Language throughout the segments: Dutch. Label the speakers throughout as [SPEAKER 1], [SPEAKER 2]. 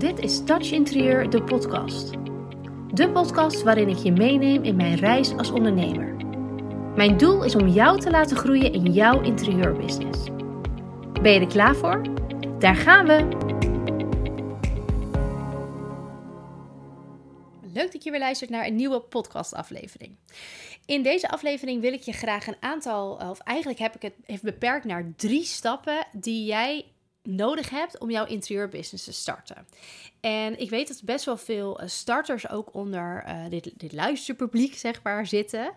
[SPEAKER 1] Dit is Touch Interieur, de podcast. De podcast waarin ik je meeneem in mijn reis als ondernemer. Mijn doel is om jou te laten groeien in jouw interieurbusiness. Ben je er klaar voor? Daar gaan we! Leuk dat je weer luistert naar een nieuwe podcastaflevering. In deze aflevering wil ik je graag een aantal, of eigenlijk heb ik het even beperkt naar drie stappen die jij nodig hebt om jouw interieurbusiness te starten. En ik weet dat best wel veel eh, starters ook onder uh, dit, dit luisterpubliek, zeg maar, zitten.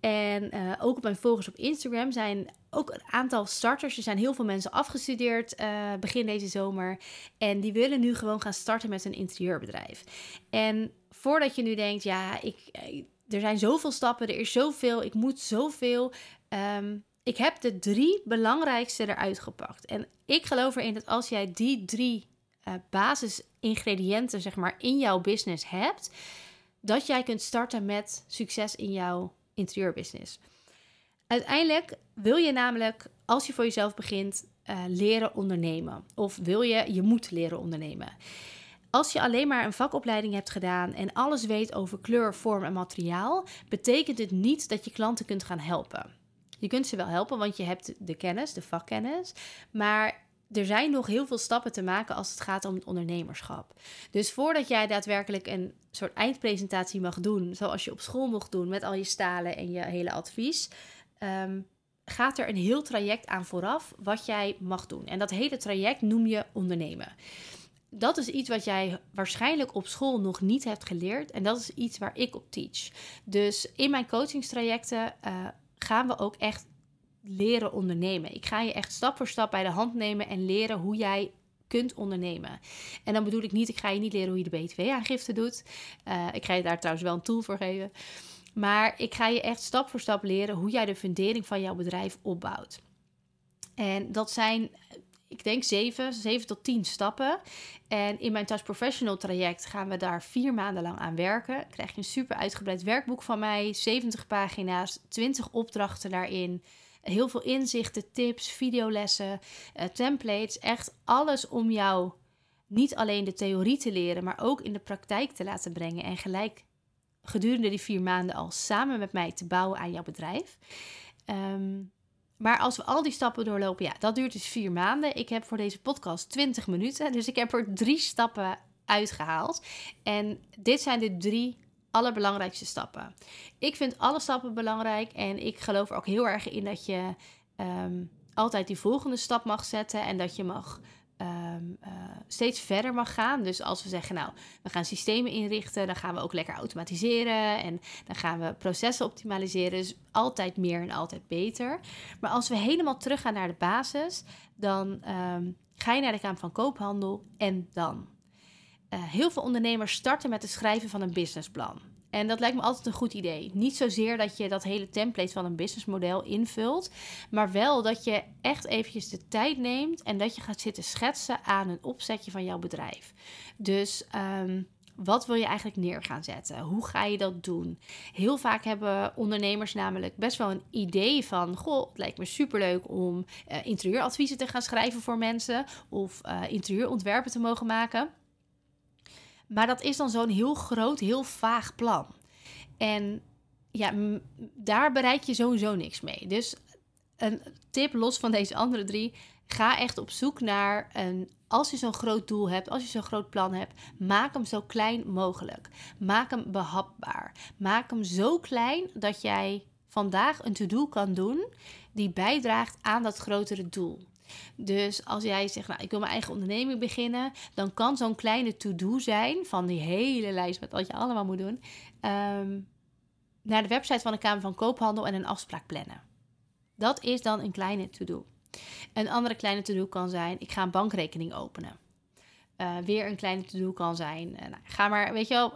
[SPEAKER 1] En uh, ook op mijn volgers op Instagram zijn ook een aantal starters. Er zijn heel veel mensen afgestudeerd begin deze zomer. En die willen nu gewoon gaan starten met een interieurbedrijf. En voordat je nu denkt, ja, ik, er zijn zoveel stappen, er is zoveel, ik moet zoveel. Um, ik heb de drie belangrijkste eruit gepakt. En ik geloof erin dat als jij die drie uh, basisingrediënten zeg maar, in jouw business hebt, dat jij kunt starten met succes in jouw interieurbusiness. Uiteindelijk wil je namelijk, als je voor jezelf begint, uh, leren ondernemen. Of wil je, je moet leren ondernemen. Als je alleen maar een vakopleiding hebt gedaan en alles weet over kleur, vorm en materiaal, betekent het niet dat je klanten kunt gaan helpen. Je kunt ze wel helpen, want je hebt de kennis, de vakkennis. Maar er zijn nog heel veel stappen te maken als het gaat om het ondernemerschap. Dus voordat jij daadwerkelijk een soort eindpresentatie mag doen, zoals je op school mocht doen met al je stalen en je hele advies, ehm, gaat er een heel traject aan vooraf wat jij mag doen. En dat hele traject noem je ondernemen. Dat is iets wat jij waarschijnlijk op school nog niet hebt geleerd. En dat is iets waar ik op teach. Dus in mijn coachingstrajecten uh, gaan we ook echt leren ondernemen. Ik ga je echt stap voor stap bij de hand nemen en leren hoe jij kunt ondernemen. En dan bedoel ik niet, ik ga je niet leren hoe je de BTW-aangifte doet. Uh, ik ga je daar trouwens wel een tool voor geven. Maar ik ga je echt stap voor stap leren hoe jij de fundering van jouw bedrijf opbouwt. En dat zijn ik denk zeven, zeven tot tien stappen. En in mijn Touch Professional traject gaan we daar vier maanden lang aan werken. Krijg je een super uitgebreid werkboek van mij, 70 pagina's, 20 opdrachten daarin. Heel veel inzichten, tips, videolessen, uh, templates. Echt alles om jou niet alleen de theorie te leren, maar ook in de praktijk te laten brengen. En gelijk gedurende die vier maanden al samen met mij te bouwen aan jouw bedrijf. Um, maar als we al die stappen doorlopen, ja, dat duurt dus vier maanden. Ik heb voor deze podcast 20 minuten. Dus ik heb er drie stappen uitgehaald. En dit zijn de drie allerbelangrijkste stappen. Ik vind alle stappen belangrijk. En ik geloof er ook heel erg in dat je ehm, altijd die volgende stap mag zetten. En dat je mag Ehm, eh, steeds verder mag gaan. Dus als we zeggen, nou, we gaan systemen inrichten, dan gaan we ook lekker automatiseren en dan gaan we processen optimaliseren. Dus altijd meer en altijd beter. Maar als we helemaal teruggaan naar de basis, dan ehm, ga je naar de Kamer van Koophandel en dan. Uh, heel veel ondernemers starten met het schrijven van een businessplan. En dat lijkt me altijd een goed idee. Niet zozeer dat je dat hele template van een businessmodel invult, maar wel dat je echt eventjes de tijd neemt en dat je gaat zitten schetsen aan een opzetje van jouw bedrijf. Dus ehm, wat wil je eigenlijk neer gaan zetten? Hoe ga je dat doen? Heel vaak hebben ondernemers namelijk best wel een idee van: Goh, het lijkt me superleuk om uh, interieuradviezen te gaan schrijven voor mensen of uh, interieurontwerpen te mogen maken. Maar dat is dan zo'n heel groot, heel vaag plan. En ja, daar bereik je sowieso niks mee. Dus een tip los van deze andere drie. Ga echt op zoek naar een. Als je zo'n groot doel hebt, als je zo'n groot plan hebt, maak hem zo klein mogelijk. Maak hem behapbaar. Maak hem zo klein dat jij vandaag een to-do kan doen die bijdraagt aan dat grotere doel. Dus als jij zegt, nou, ik wil mijn eigen onderneming beginnen, dan kan zo'n kleine to-do zijn van die hele lijst met wat je allemaal moet doen, ehm, naar de website van de Kamer van Koophandel en een afspraak plannen. Dat is dan een kleine to-do. Een andere kleine to-do kan zijn, ik ga een bankrekening openen. Uh, weer een kleine to-do kan zijn, uh, nou, ga maar, weet je wel,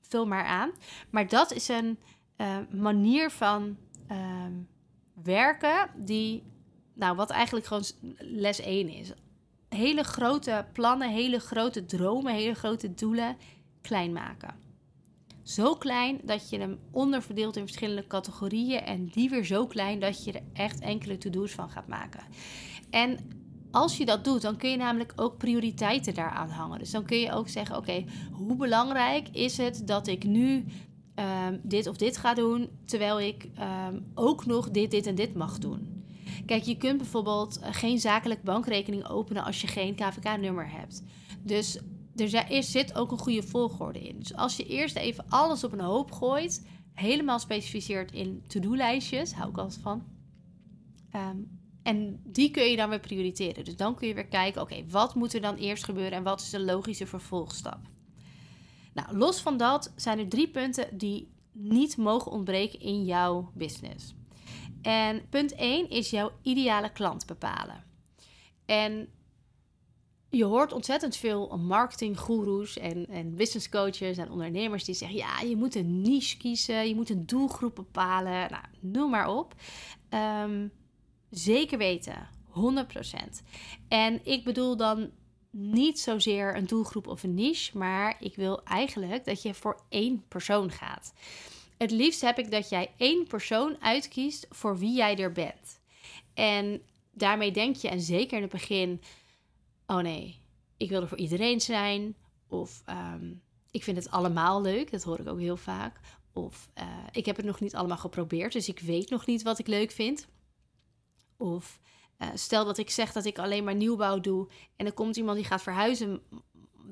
[SPEAKER 1] vul maar aan. Maar dat is een uh, manier van ehm, werken die nou, wat eigenlijk gewoon les 1 is. Hele grote plannen, hele grote dromen, hele grote doelen klein maken. Zo klein dat je hem onderverdeelt in verschillende categorieën en die weer zo klein dat je er echt enkele to-do's van gaat maken. En als je dat doet, dan kun je namelijk ook prioriteiten daaraan hangen. Dus dan kun je ook zeggen: Oké, hoe belangrijk is het dat ik nu ehm, dit of dit ga doen, terwijl ik ehm, ook nog dit, dit en dit mag doen? Kijk, je kunt bijvoorbeeld eh, geen zakelijk bankrekening openen als je geen KVK-nummer hebt. Dus er zit ook een goede volgorde in. Dus als je eerst even alles op een hoop gooit, helemaal specificeert in to-do-lijstjes, hou ik altijd van. Ehm, en die kun je dan weer prioriteren. Dus dan kun je weer kijken, oké, wat moet er dan eerst gebeuren en wat is de logische vervolgstap? Nou, los van dat zijn er drie punten die niet mogen ontbreken in jouw business. En punt 1 is jouw ideale klant bepalen. En je hoort ontzettend veel marketinggoeroes en, en business coaches en ondernemers die zeggen: ja, je moet een niche kiezen, je moet een doelgroep bepalen. Nou, noem maar op. Um, Zeker weten, 100%. En ik bedoel dan niet zozeer een doelgroep of een niche, maar ik wil eigenlijk dat je voor één persoon gaat. Het liefst heb ik dat jij één persoon uitkiest voor wie jij er bent. En daarmee denk je, en zeker in het begin, oh nee, ik wil er voor iedereen zijn. Of ehm, ik vind het allemaal leuk, dat hoor ik ook heel vaak. Of uh, ik heb het nog niet allemaal geprobeerd, dus ik weet nog niet wat ik leuk vind. Of uh, stel dat ik zeg dat ik alleen maar nieuwbouw doe en er komt iemand die gaat verhuizen,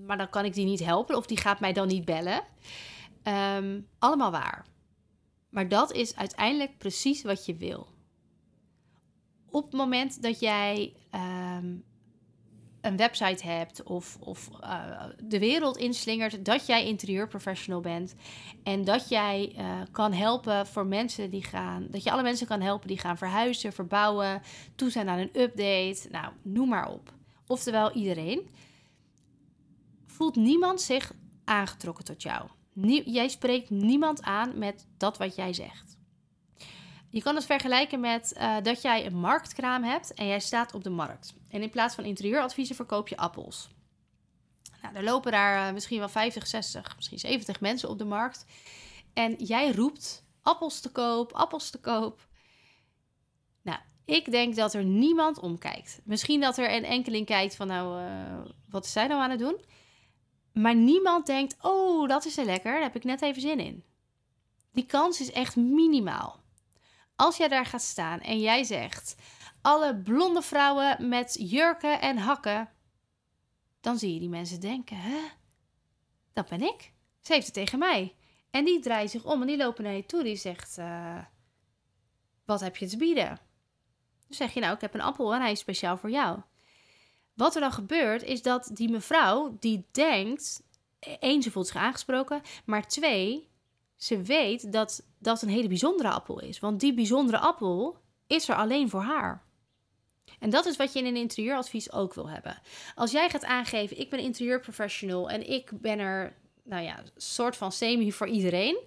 [SPEAKER 1] maar dan kan ik die niet helpen of die gaat mij dan niet bellen. Um, allemaal waar. Maar dat is uiteindelijk precies wat je wil. Op het moment dat jij um, een website hebt of, of uh, de wereld inslingert, dat jij interieurprofessional bent en dat jij uh, kan helpen voor mensen die gaan, dat je alle mensen kan helpen die gaan verhuizen, verbouwen, toe zijn aan een update, nou, noem maar op. Oftewel iedereen. Voelt niemand zich aangetrokken tot jou? Jij spreekt niemand aan met dat wat jij zegt. Je kan het vergelijken met uh, dat jij een marktkraam hebt en jij staat op de markt. En in plaats van interieuradviezen verkoop je appels. Nou, er lopen daar uh, misschien wel 50, 60, misschien 70 mensen op de markt. En jij roept appels te koop, appels te koop. Nou, ik denk dat er niemand omkijkt. Misschien dat er een enkeling kijkt van nou, uh, wat is zij nou aan het doen? Maar niemand denkt, oh, dat is er lekker, daar heb ik net even zin in. Die kans is echt minimaal. Als jij daar gaat staan en jij zegt: alle blonde vrouwen met jurken en hakken, dan zie je die mensen denken: hè? Dat ben ik. Ze heeft het tegen mij. En die draaien zich om en die lopen naar je toe. Die zegt: uh, Wat heb je te bieden? Dan zeg je: Nou, ik heb een appel en hij is speciaal voor jou. Wat er dan gebeurt, is dat die mevrouw die denkt: één, ze voelt zich aangesproken, maar twee, ze weet dat dat een hele bijzondere appel is. Want die bijzondere appel is er alleen voor haar. En dat is wat je in een interieuradvies ook wil hebben. Als jij gaat aangeven, ik ben interieurprofessional en ik ben er, nou ja, soort van semi voor iedereen,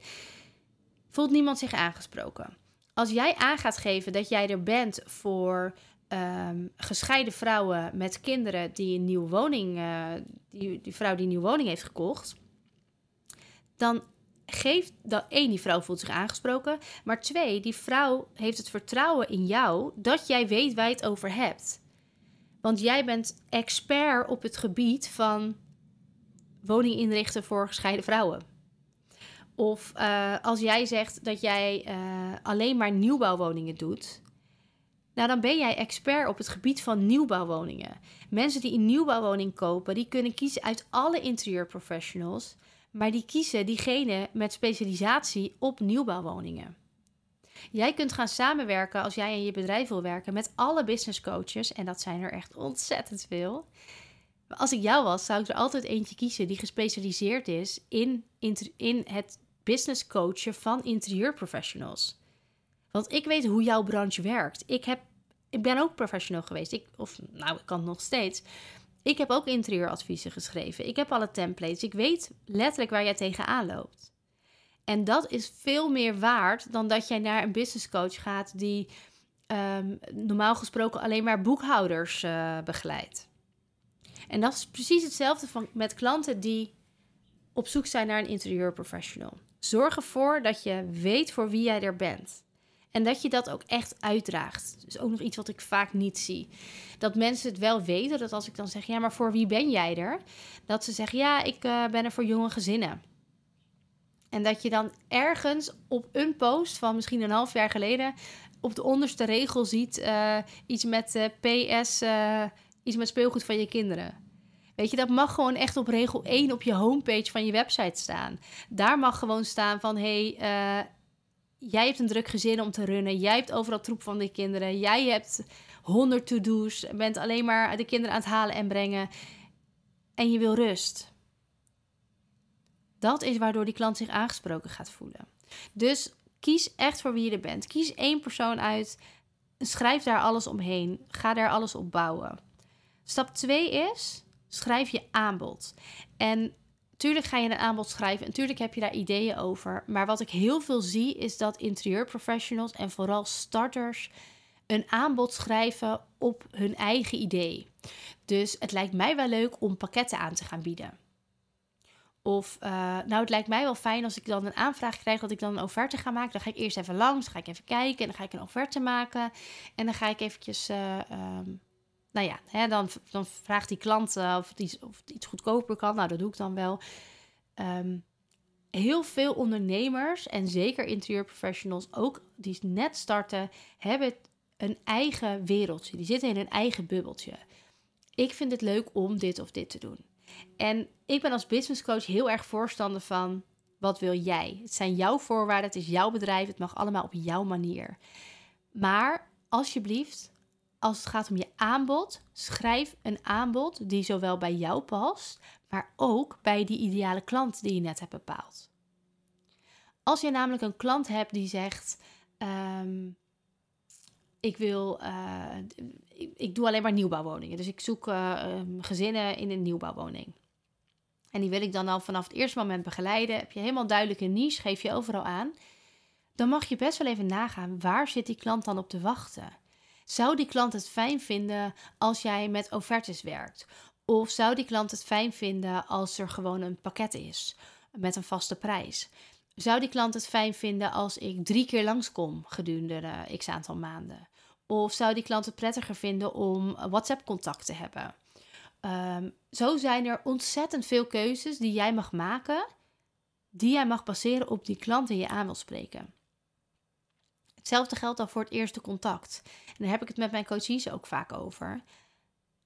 [SPEAKER 1] voelt niemand zich aangesproken. Als jij aan gaat geven dat jij er bent voor um, gescheiden vrouwen met kinderen die een nieuwe woning, uh, die, die vrouw die een nieuwe woning heeft gekocht, dan geeft dat één, die vrouw voelt zich aangesproken. Maar twee, die vrouw heeft het vertrouwen in jou dat jij weet waar je het over hebt. Want jij bent expert op het gebied van woning inrichten voor gescheiden vrouwen. Of uh, als jij zegt dat jij uh, alleen maar nieuwbouwwoningen doet. Nou, dan ben jij expert op het gebied van nieuwbouwwoningen. Mensen die een nieuwbouwwoning kopen, die kunnen kiezen uit alle interieurprofessionals maar die kiezen diegene met specialisatie op nieuwbouwwoningen. Jij kunt gaan samenwerken als jij in je bedrijf wil werken met alle business coaches, en dat zijn er echt ontzettend veel. Als ik jou was, zou ik er altijd eentje kiezen die gespecialiseerd is in, in het business coachen van interieurprofessionals. Want ik weet hoe jouw branche werkt. Ik, heb, ik ben ook professional geweest. Ik, of nou, ik kan het nog steeds. Ik heb ook interieuradviezen geschreven. Ik heb alle templates. Ik weet letterlijk waar jij tegenaan loopt. En dat is veel meer waard dan dat jij naar een business coach gaat die um, normaal gesproken alleen maar boekhouders uh, begeleidt. En dat is precies hetzelfde van, met klanten die op zoek zijn naar een interieurprofessional. Zorg ervoor dat je weet voor wie jij er bent. En dat je dat ook echt uitdraagt. Dus ook nog iets wat ik vaak niet zie. Dat mensen het wel weten. Dat als ik dan zeg, ja, maar voor wie ben jij er? Dat ze zeggen, ja, ik uh, ben er voor jonge gezinnen. En dat je dan ergens op een post van misschien een half jaar geleden op de onderste regel ziet uh, iets met uh, PS, iets met speelgoed van je kinderen. Weet je, dat mag gewoon echt op regel 1 op je homepage van je website staan. Daar mag gewoon staan van hé, hey, jij hebt een druk gezin om te runnen. Jij hebt overal troep van de kinderen. Jij hebt honderd to-do's. Bent alleen maar de kinderen aan het halen en brengen. En je wil rust. Dat is waardoor die klant zich aangesproken gaat voelen. Dus kies echt voor wie je er bent. Kies één persoon uit. Schrijf daar alles omheen. Ga daar alles op bouwen. Stap 2 is: schrijf je aanbod. En Tuurlijk ga je een aanbod schrijven en tuurlijk heb je daar ideeën over. Maar wat ik heel veel zie is dat interieurprofessionals en vooral starters een aanbod schrijven op hun eigen idee. Dus het lijkt mij wel leuk om pakketten aan te gaan bieden. Of, uh, nou, het lijkt mij wel fijn als ik dan een aanvraag krijg dat ik dan een offerte ga maken. Dan ga ik eerst even langs, dan ga ik even kijken en dan ga ik een offerte maken. En dan ga ik eventjes uh, um, nou ja, hè, dan, dan vraagt die klant uh, of, het iets, of iets goedkoper kan. Nou, dat doe ik dan wel. Um, heel veel ondernemers en zeker interieurprofessionals, ook die net starten, hebben een eigen wereldje. Die zitten in hun eigen bubbeltje. Ik vind het leuk om dit of dit te doen. En ik ben als business coach heel erg voorstander van wat wil jij? Het zijn jouw voorwaarden, het is jouw bedrijf, het mag allemaal op jouw manier. Maar alsjeblieft, als het gaat om je aanbod, schrijf een aanbod die zowel bij jou past, maar ook bij die ideale klant die je net hebt bepaald. Als je namelijk een klant hebt die zegt: um, Ik wil, uh, ik, doe alleen maar nieuwbouwwoningen. Dus ik zoek uh, um, gezinnen in een nieuwbouwwoning. En die wil ik dan al vanaf het eerste moment begeleiden. Heb je helemaal duidelijk een niche, geef je overal aan. Dan mag je best wel even nagaan waar zit die klant dan op te wachten. Zou die klant het fijn vinden als jij met offertes werkt? Of zou die klant het fijn vinden als er gewoon een pakket is met een vaste prijs? Zou die klant het fijn vinden als ik drie keer langskom gedurende x aantal maanden? Of zou die klant het prettiger vinden om WhatsApp-contact te hebben? Um, zo zijn er ontzettend veel keuzes die jij mag maken, die jij mag baseren op die klant die je aan wil spreken. Hetzelfde geldt dan voor het eerste contact. En daar heb ik het met mijn coaches ook vaak over.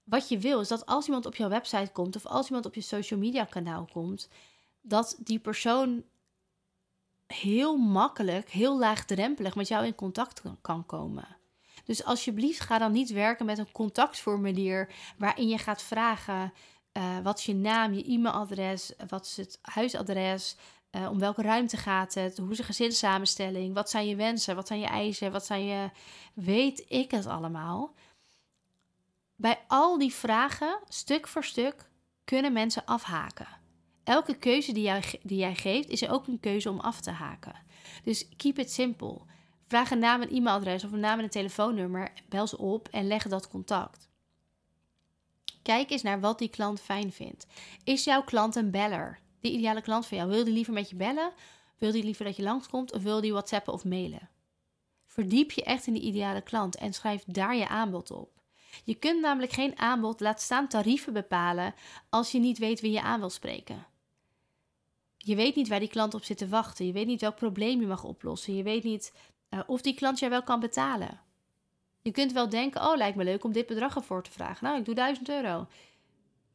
[SPEAKER 1] Wat je wil is dat als iemand op jouw website komt of als iemand op je social media kanaal komt, dat die persoon heel makkelijk, heel laagdrempelig met jou in contact kan komen. Dus alsjeblieft ga dan niet werken met een contactformulier waarin je gaat vragen uh, wat is je naam, je e-mailadres, wat is het huisadres, uh, om welke ruimte gaat het? Hoe is de gezinssamenstelling? Wat zijn je wensen? Wat zijn je eisen? Wat zijn je. Weet ik het allemaal? Bij al die vragen, stuk voor stuk, kunnen mensen afhaken. Elke keuze die jij, die jij geeft, is ook een keuze om af te haken. Dus keep it simple. Vraag een naam en e-mailadres of een naam en een telefoonnummer. Bel ze op en leg dat contact. Kijk eens naar wat die klant fijn vindt. Is jouw klant een beller? De ideale klant van jou? Wil die liever met je bellen? Wil die liever dat je langskomt? Of wil die whatsappen of mailen? Verdiep je echt in die ideale klant en schrijf daar je aanbod op. Je kunt namelijk geen aanbod, laat staan tarieven bepalen, als je niet weet wie je aan wil spreken. Je weet niet waar die klant op zit te wachten. Je weet niet welk probleem je mag oplossen. Je weet niet uh, of die klant jou wel kan betalen. Je kunt wel denken: oh, lijkt me leuk om dit bedrag ervoor te vragen. Nou, ik doe 1000 euro.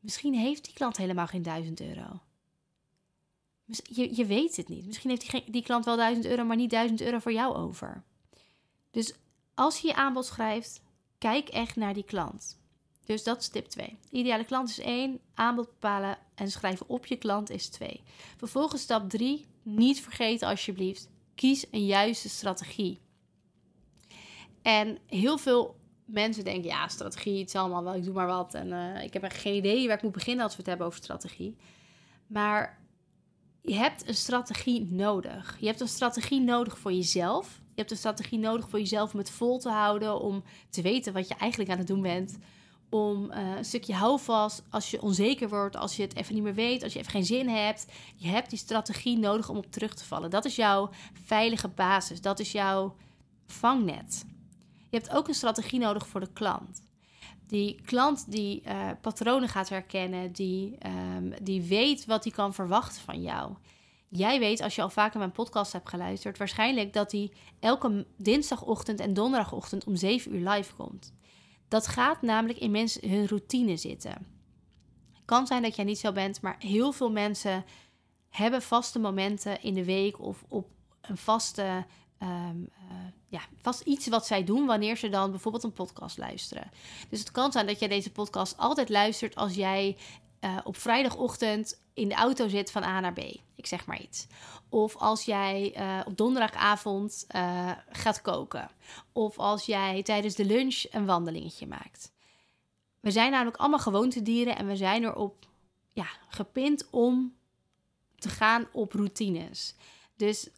[SPEAKER 1] Misschien heeft die klant helemaal geen 1000 euro. Je, je weet het niet. Misschien heeft die, die klant wel 1000 euro, maar niet 1000 euro voor jou over. Dus als je je aanbod schrijft, kijk echt naar die klant. Dus dat is tip 2. Ideale klant is 1, aanbod bepalen en schrijven op je klant is 2. Vervolgens stap 3, niet vergeten alsjeblieft, kies een juiste strategie. En heel veel mensen denken, ja, strategie, het is allemaal wel, ik doe maar wat. En uh, ik heb echt geen idee waar ik moet beginnen als we het hebben over strategie. Maar je hebt een strategie nodig. Je hebt een strategie nodig voor jezelf. Je hebt een strategie nodig voor jezelf om het vol te houden, om te weten wat je eigenlijk aan het doen bent. Om uh, een stukje houvast als je onzeker wordt, als je het even niet meer weet, als je even geen zin hebt. Je hebt die strategie nodig om op terug te vallen. Dat is jouw veilige basis. Dat is jouw vangnet. Je hebt ook een strategie nodig voor de klant. Die klant die uh, patronen gaat herkennen, die, um, die weet wat hij kan verwachten van jou. Jij weet, als je al vaker mijn podcast hebt geluisterd, waarschijnlijk dat hij elke dinsdagochtend en donderdagochtend om 7 uur live komt. Dat gaat namelijk in mensen hun routine zitten. Kan zijn dat jij niet zo bent, maar heel veel mensen hebben vaste momenten in de week of op een vaste um, ja, vast iets wat zij doen wanneer ze dan bijvoorbeeld een podcast luisteren. Dus het kan zijn dat jij deze podcast altijd luistert als jij uh, op vrijdagochtend in de auto zit van A naar B. Ik zeg maar iets. Of als jij uh, op donderdagavond gaat koken. Of als jij tijdens de lunch een wandelingetje maakt. We zijn namelijk allemaal gewoontedieren en we zijn erop ja, gepind om te gaan op routines. Dus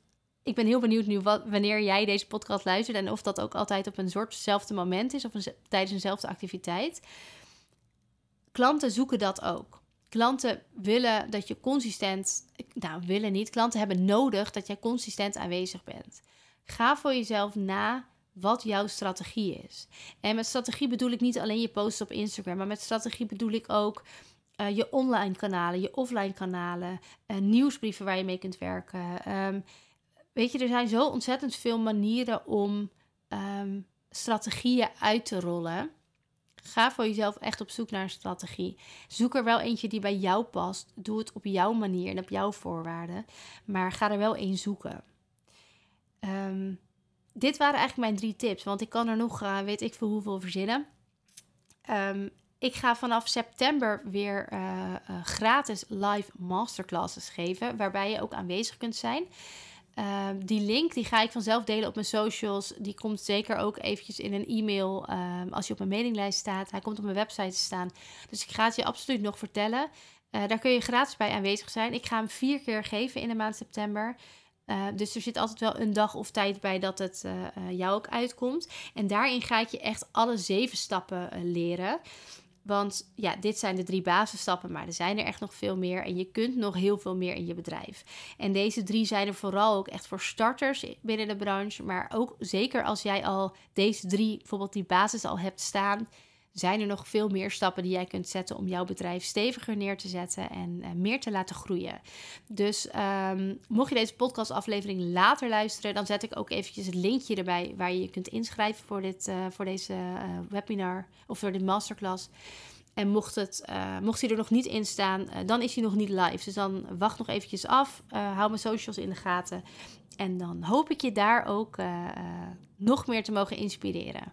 [SPEAKER 1] ik ben heel benieuwd nu wanneer jij deze podcast luistert en of dat ook altijd op een soortzelfde moment is of een, tijdens eenzelfde activiteit. Klanten zoeken dat ook. Klanten willen dat je consistent, nou willen niet, klanten hebben nodig dat jij consistent aanwezig bent. Ga voor jezelf na wat jouw strategie is. En met strategie bedoel ik niet alleen je posts op Instagram, maar met strategie bedoel ik ook uh, je online kanalen, je offline kanalen, uh, nieuwsbrieven waar je mee kunt werken. Um, Weet je, er zijn zo ontzettend veel manieren om um, strategieën uit te rollen. Ga voor jezelf echt op zoek naar een strategie. Zoek er wel eentje die bij jou past. Doe het op jouw manier en op jouw voorwaarden. Maar ga er wel één zoeken. Um, dit waren eigenlijk mijn drie tips. Want ik kan er nog, uh, weet ik veel hoeveel verzinnen. Um, ik ga vanaf september weer uh, uh, gratis live masterclasses geven. Waarbij je ook aanwezig kunt zijn. Ehm, die link die ga ik vanzelf delen op mijn socials. Die komt zeker ook eventjes in een e-mail ehm, als je op mijn mailinglijst staat. Hij komt op mijn website te staan. Dus ik ga het je absoluut nog vertellen. Uh, daar kun je gratis bij aanwezig zijn. Ik ga hem vier keer geven in de maand september. Uh, dus er zit altijd wel een dag of tijd bij dat het uh, jou ook uitkomt. En daarin ga ik je echt alle zeven stappen leren. Want ja, dit zijn de drie basisstappen, maar er zijn er echt nog veel meer. En je kunt nog heel veel meer in je bedrijf. En deze drie zijn er vooral ook echt voor starters binnen de branche. Maar ook zeker als jij al deze drie, bijvoorbeeld die basis al hebt staan, zijn er nog veel meer stappen die jij kunt zetten om jouw bedrijf steviger neer te zetten en uh, meer te laten groeien. Dus um, mocht je deze podcastaflevering later luisteren, dan zet ik ook eventjes het linkje erbij waar je je kunt inschrijven voor, dit, uh, voor deze uh, webinar of voor de masterclass. En mocht, het, mocht hij er nog niet in staan, dan is hij nog niet live. Dus dan wacht nog eventjes af. hou mijn socials in de gaten. En dan hoop ik je daar ook nog meer te mogen inspireren.